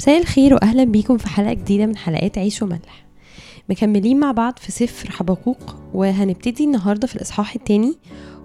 مساء الخير واهلا بيكم في حلقة جديدة من حلقات عيش وملح. مكملين مع بعض في سفر حبقوق وهنبتدي النهارده في الإصحاح التاني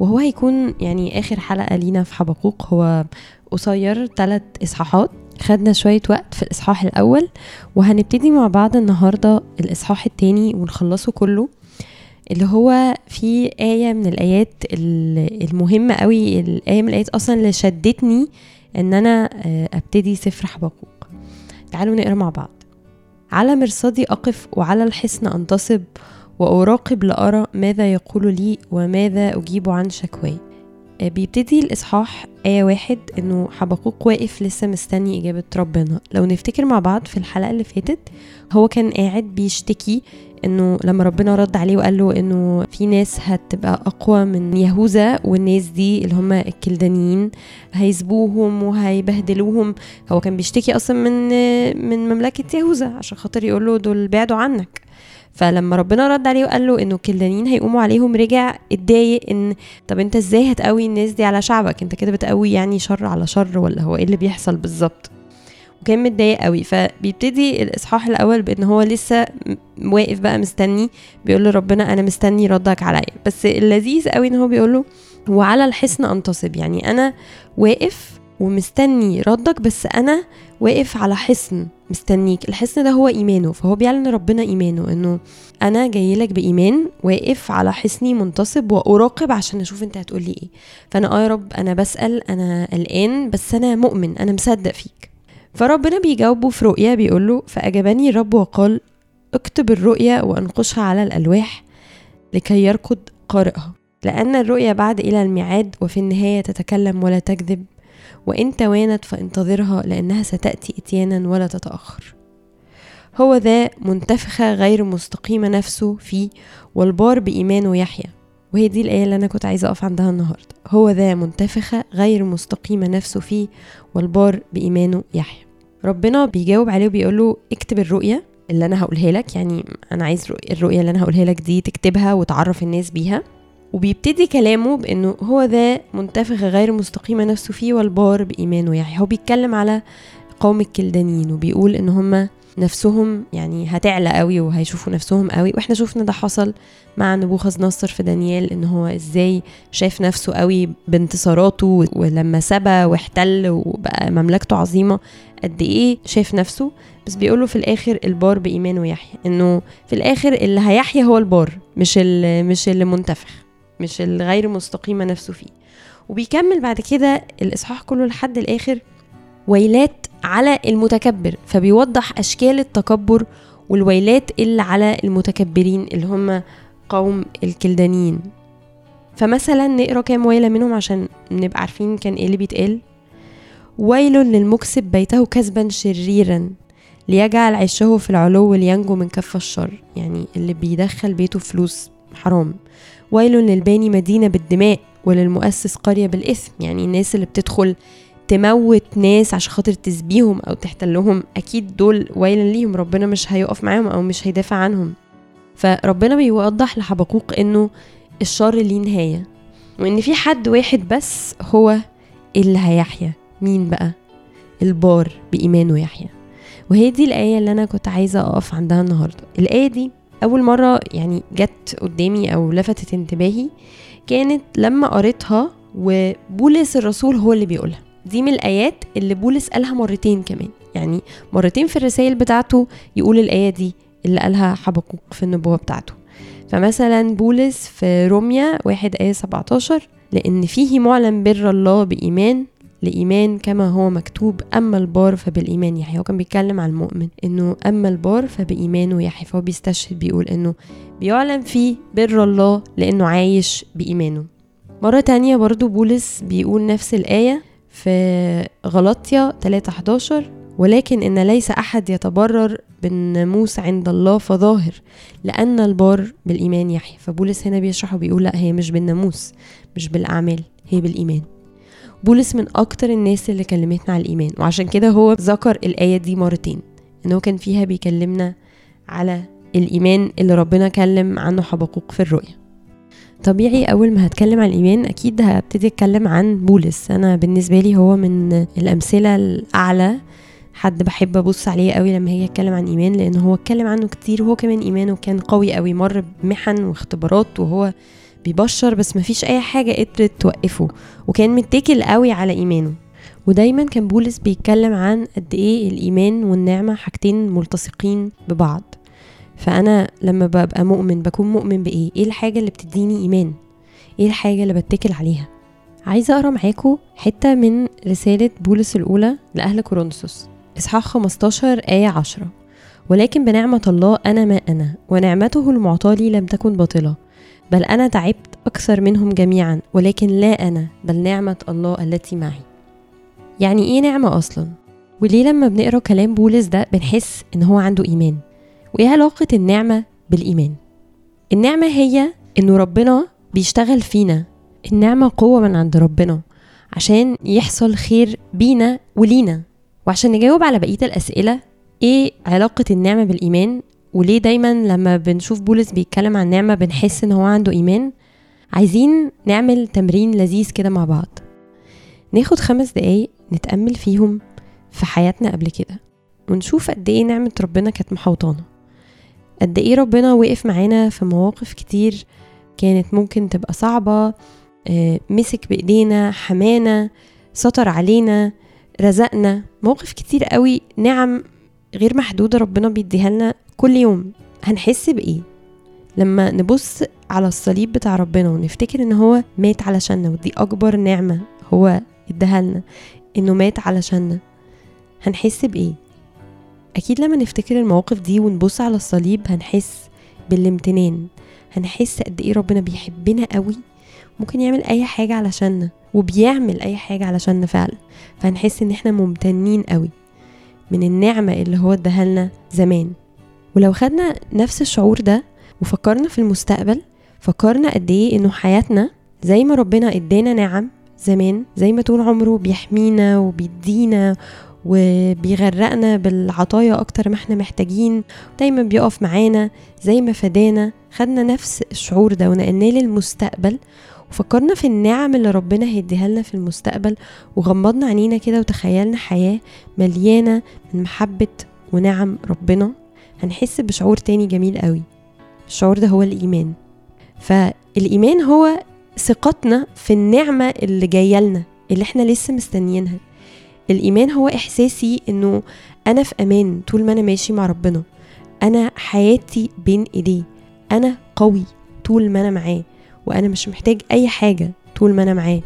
وهو هيكون يعني آخر حلقة لينا في حبقوق. هو قصير ثلاث إصحاحات. خدنا شوية وقت في الإصحاح الأول وهنبتدي مع بعض النهارده الإصحاح التاني ونخلصه كله اللي هو في آية من الآيات ال- المهمة قوي. الآية من الآيات أصلا اللي شدتني إن أنا آه، أبتدي سفر حبقوق. تعالوا نقرأ مع بعض. على مرصدي أقف وعلى الحصن أنتصب وأراقب لأرى ماذا يقول لي وماذا أجيب عن شكواي. آه، بيبتدي الإصحاح آية واحد إنه حبقوق واقف لسه مستني إجابة ربنا. لو نفتكر مع بعض في الحلقة اللي فاتت هو كان قاعد بيشتكي إنه لما ربنا رد عليه وقال له إنه في ناس هتبقى أقوى من يهوذا والناس دي اللي هم الكلدانيين هيسبوهم وهيبهدلوهم. هو كان بيشتكي أصلا من من مملكة يهوذا عشان خاطر يقول له دول بعدوا عنك. فلما ربنا رد عليه وقال له إنه الكلدانيين هيقوموا عليهم رجع اتضايق إن طب أنت إزاي هتقوي الناس دي على شعبك؟ أنت كده بتقوي يعني شر على شر ولا هو إيه اللي بيحصل بالظبط؟ وكان متضايق قوي. فبيبتدي الإصحاح الأول بإن هو لسه واقف بقى مستني بيقول له ربنا أنا مستني ردك عليا. بس اللذيذ قوي إن هو بيقول له وعلى الحصن انتصب يعني أنا واقف ومستني ردك بس أنا واقف على حصن مستنيك. الحصن ده هو إيمانه فهو بيعلن ربنا إيمانه إنه أنا جاي لك بإيمان واقف على حصني منتصب وأراقب عشان أشوف أنت هتقولي إيه. فأنا آه يا رب أنا بسأل أنا قلقان بس أنا مؤمن أنا مصدق فيك. فربنا بيجاوبه في رؤيا بيقول له فأجابني الرب وقال اكتب الرؤيا وأنقشها على الألواح لكي يركض قارئها. لأن الرؤيا بعد إلى الميعاد وفي النهاية تتكلم ولا تكذب. وإن توانت فانتظرها لأنها ستأتي إتيانا ولا تتأخر. هو ذا منتفخة غير مستقيمة نفسه فيه والبار بإيمانه يحيا وهي دي الآية اللي أنا كنت عايزة أقف عندها النهاردة. هو ذا منتفخة غير مستقيمة نفسه فيه والبار بإيمانه يحيا ربنا بيجاوب عليه وبيقول له اكتب الرؤية اللي أنا هقولها لك يعني أنا عايز رؤ- الرؤية اللي أنا هقولها لك دي تكتبها وتعرف الناس بيها. وبيبتدي كلامه بأنه هو ذا منتفخ غير مستقيمة نفسه فيه والبار بإيمانه. يحيا هو بيتكلم على قوم الكلدانيين وبيقول إن هم نفسهم يعني هتعلى قوي وهيشوفوا نفسهم قوي. وإحنا شفنا ده حصل مع نبوخذ نصر في دانيال إن هو إزاي شاف نفسه قوي بانتصاراته ولما سبى واحتل وبقى مملكته عظيمة قد إيه شاف نفسه. بس بيقوله في الآخر البار بإيمانه يحيى إنه في الآخر اللي هيحيا هو البار مش مش اللي منتفخ. مش اللي غير مستقيمه نفسه فيه. وبيكمل بعد كده الإصحاح كله لحد الآخر ويلات على المتكبر فبيوضح أشكال التكبر والويلات اللي على المتكبرين اللي هم قوم الكلدانيين. فمثلا نقرأ كام ويلة منهم عشان نبقى عارفين كان إيه اللي بيتقال. ويل للمكسب بيته كسبا شريرا ليجعل عشه في العلو لينجو من كف الشر يعني اللي بيدخل بيته فلوس حرام. ويل للباني مدينة بالدماء وللمؤسس قرية بالإثم يعني الناس اللي بتدخل تموت ناس عشان خاطر تسبيهم أو تحتلهم أكيد دول ويلا ليهم ربنا مش هيقف معاهم أو مش هيدافع عنهم. فربنا بيوضح لحبقوق إنه الشر ليه نهاية وإن في حد واحد بس هو اللي هيحيا. مين بقى؟ البار بإيمانه يحيا. وهي دي الآية اللي أنا كنت عايزة أقف عندها النهاردة. الآية دي أول مرة يعني جت قدامي أو لفتت انتباهي كانت لما قريتها وبولس الرسول هو اللي بيقولها. دي من الآيات اللي بولس قالها مرتين كمان. يعني مرتين في الرسائل بتاعته يقول الآية دي اللي قالها حبقوق في النبوة بتاعته. فمثلا بولس في روميا واحد آية 17 لأن فيه معلن بر الله بإيمان لإيمان كما هو مكتوب أما البار فبالإيمان يحيى هو كان بيتكلم عن المؤمن إنه أما البار فبإيمانه يحيى فهو بيستشهد بيقول إنه بيعلن فيه بر الله لأنه عايش بإيمانه. مرة تانية برضو بولس بيقول نفس الآية في غلطية 3:11 ولكن إن ليس أحد يتبرر بالناموس عند الله فظاهر لأن البار بالإيمان يحيى فبولس هنا بيشرح وبيقول لا هي مش بالناموس مش بالأعمال هي بالإيمان. بولس من أكتر الناس اللي كلمتنا على الإيمان. وعشان كده هو ذكر الآية دي مرتين. إن هو كان فيها بيكلمنا على الإيمان اللي ربنا كلم عنه حبقوق في الرؤيا. طبيعي أول ما هتكلم عن الإيمان أكيد هبتدي أتكلم عن بولس. أنا بالنسبة لي هو من الأمثلة الأعلى. حد بحب أبص عليه قوي لما هي اتكلم عن إيمان لأن هو اتكلم عنه كتير. وهو كمان إيمانه كان قوي قوي مر بمحن واختبارات وهو بيبشر بس مفيش أي حاجة قدرت توقفه وكان متكل قوي على إيمانه. ودايما كان بولس بيتكلم عن قد إيه الإيمان والنعمة حاجتين ملتصقين ببعض. فأنا لما ببقى مؤمن بكون مؤمن بإيه؟ إيه الحاجة اللي بتديني إيمان؟ إيه الحاجة اللي بتكل عليها؟ عايزة أقرأ معاكم حتة من رسالة بولس الأولى لأهل كورنثوس إصحاح 15 آية 10 ولكن بنعمة الله أنا ما أنا ونعمته المعطاة لي لم تكن باطلة. بل أنا تعبت أكثر منهم جميعا ولكن لا أنا بل نعمة الله التي معي. يعني إيه نعمة أصلا؟ وليه لما بنقرأ كلام بولس ده بنحس إن هو عنده إيمان؟ وإيه علاقة النعمة بالإيمان؟ النعمة هي إنه ربنا بيشتغل فينا. النعمة قوة من عند ربنا عشان يحصل خير بينا ولينا. وعشان نجاوب على بقية الأسئلة إيه علاقة النعمة بالإيمان وليه دايما لما بنشوف بولس بيتكلم عن نعمة بنحس إن هو عنده إيمان عايزين نعمل تمرين لذيذ كده مع بعض. ناخد خمس دقايق نتأمل فيهم في حياتنا قبل كده ونشوف قد إيه نعمة ربنا كانت محوطانا. قد إيه ربنا وقف معانا في مواقف كتير كانت ممكن تبقى صعبة آه، مسك بإيدينا حمانا سطر علينا رزقنا. مواقف كتير قوي نعم غير محدودة ربنا بيديها لنا كل يوم هنحس بإيه؟ لما نبص على الصليب بتاع ربنا ونفتكر إن هو مات علشاننا ودي أكبر نعمة هو اداها لنا إنه مات علشاننا هنحس بإيه؟ أكيد لما نفتكر المواقف دي ونبص على الصليب هنحس بالامتنان هنحس قد إيه ربنا بيحبنا قوي ممكن يعمل أي حاجة علشاننا وبيعمل أي حاجة علشاننا فعلا فهنحس إن إحنا ممتنين قوي من النعمة اللي هو اداها لنا زمان. ولو خدنا نفس الشعور ده وفكرنا في المستقبل فكرنا قد إيه إنه حياتنا زي ما ربنا إدانا نعم زمان زي ما طول عمره بيحمينا وبيدينا وبيغرقنا بالعطايا أكتر ما إحنا محتاجين دايما بيقف معانا زي ما فدانا خدنا نفس الشعور ده ونقلناه للمستقبل وفكرنا في النعم اللي ربنا هيديها لنا في المستقبل وغمضنا عينينا كده وتخيلنا حياة مليانة من محبة ونعم ربنا. هنحس بشعور تاني جميل قوي. الشعور ده هو الإيمان. فالإيمان هو ثقتنا في النعمة اللي جاية لنا اللي إحنا لسه مستنيينها. الإيمان هو إحساسي إنه أنا في أمان طول ما أنا ماشي مع ربنا. أنا حياتي بين إيديه. أنا قوي طول ما أنا معاه. وأنا مش محتاج أي حاجة طول ما أنا معاه.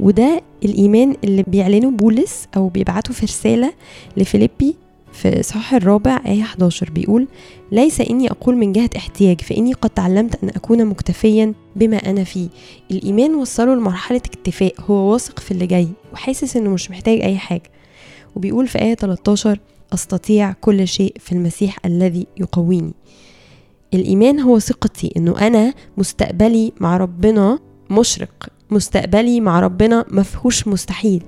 وده الإيمان اللي بيعلنه بولس أو بيبعته في رسالة لفيليبي في صح الرابع آية 11 بيقول ليس إني أقول من جهة احتياج فإني قد تعلمت أن أكون مكتفيا بما أنا فيه. الإيمان وصله لمرحلة اكتفاء هو واثق في اللي جاي وحاسس إنه مش محتاج أي حاجة. وبيقول في آية 13 أستطيع كل شيء في المسيح الذي يقويني. الإيمان هو ثقتي إنه أنا مستقبلي مع ربنا مشرق مستقبلي مع ربنا مفهوش مستحيل.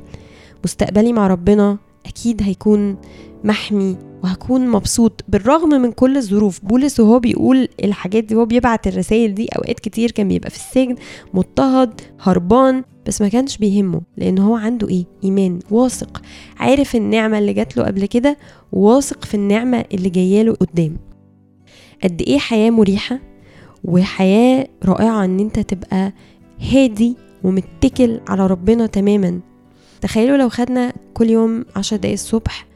مستقبلي مع ربنا أكيد هيكون محمي وهكون مبسوط بالرغم من كل الظروف. بولس وهو بيقول الحاجات دي وهو بيبعت الرسائل دي أوقات كتير كان بيبقى في السجن مضطهد هربان بس ما كانش بيهمه لأن هو عنده إيه؟ إيمان واثق عارف النعمة اللي جات له قبل كده واثق في النعمة اللي جاية له قدام. قد إيه حياة مريحة وحياة رائعة إن أنت تبقى هادي ومتكل على ربنا تماما. تخيلوا لو خدنا كل يوم عشر دقايق الصبح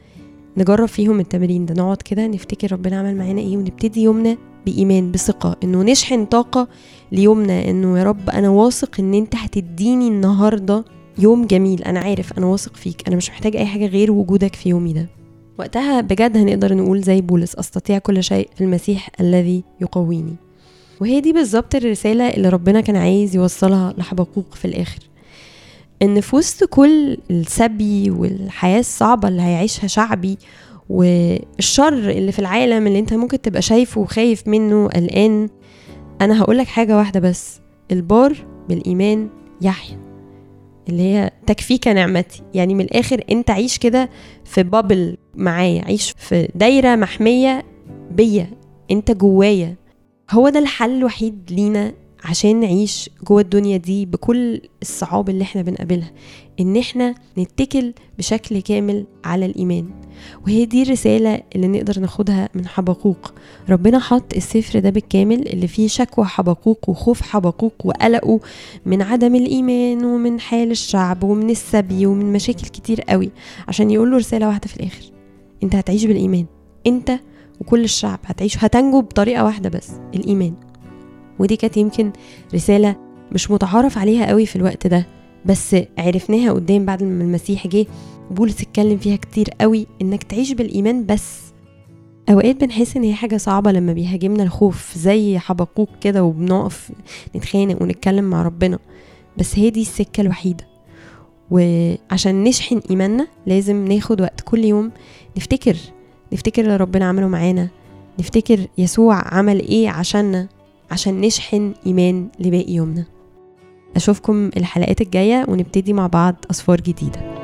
نجرب فيهم التمرين ده. نقعد كده نفتكر ربنا عمل معانا إيه ونبتدي يومنا بإيمان بثقة إنه نشحن طاقة ليومنا إنه يا رب أنا واثق إن أنت هتديني النهاردة يوم جميل. أنا عارف أنا واثق فيك. أنا مش محتاج أي حاجة غير وجودك في يومي ده. وقتها بجد هنقدر نقول زي بولس أستطيع كل شيء في المسيح الذي يقويني. وهي دي بالظبط الرسالة اللي ربنا كان عايز يوصلها لحبقوق في الآخر. إن في وسط كل السبي والحياة الصعبة اللي هيعيشها شعبي والشر اللي في العالم اللي أنت ممكن تبقى شايفه وخايف منه قلقان أنا هقولك حاجة واحدة بس البار بالإيمان يحيا اللي هي تكفيك نعمتي. يعني من الآخر أنت عيش كده في بابل معايا عيش في دايرة محمية بيا أنت جوايا. هو ده الحل الوحيد لينا عشان نعيش جوه الدنيا دي بكل الصعاب اللي إحنا بنقابلها. إن إحنا نتكل بشكل كامل على الإيمان. وهي دي الرسالة اللي نقدر ناخدها من حبقوق ربنا حط السفر ده بالكامل اللي فيه شكوى حبقوق وخوف حبقوق وقلقه من عدم الإيمان ومن حال الشعب ومن السبي ومن مشاكل كتير قوي. عشان يقول له رسالة واحدة في الآخر. انت هتعيش بالإيمان. انت وكل الشعب هتعيش هتنجو بطريقة واحدة بس الإيمان. ودي كانت يمكن رسالة مش متعارف عليها قوي في الوقت ده بس عرفناها قدام بعد ما المسيح جه. بولس اتكلم فيها كتير قوي إنك تعيش بالإيمان بس. أوقات بنحس إن هي حاجة صعبة لما بيهاجمنا الخوف زي حبقوق كده وبنقف نتخانق ونتكلم مع ربنا بس هي دي السكة الوحيدة. وعشان نشحن إيماننا لازم ناخد وقت كل يوم نفتكر نفتكر اللي ربنا عمله معانا نفتكر يسوع عمل إيه عشاننا. عشان نشحن إيمان لباقي يومنا. أشوفكم الحلقات الجاية ونبتدي مع بعض اصفار جديدة.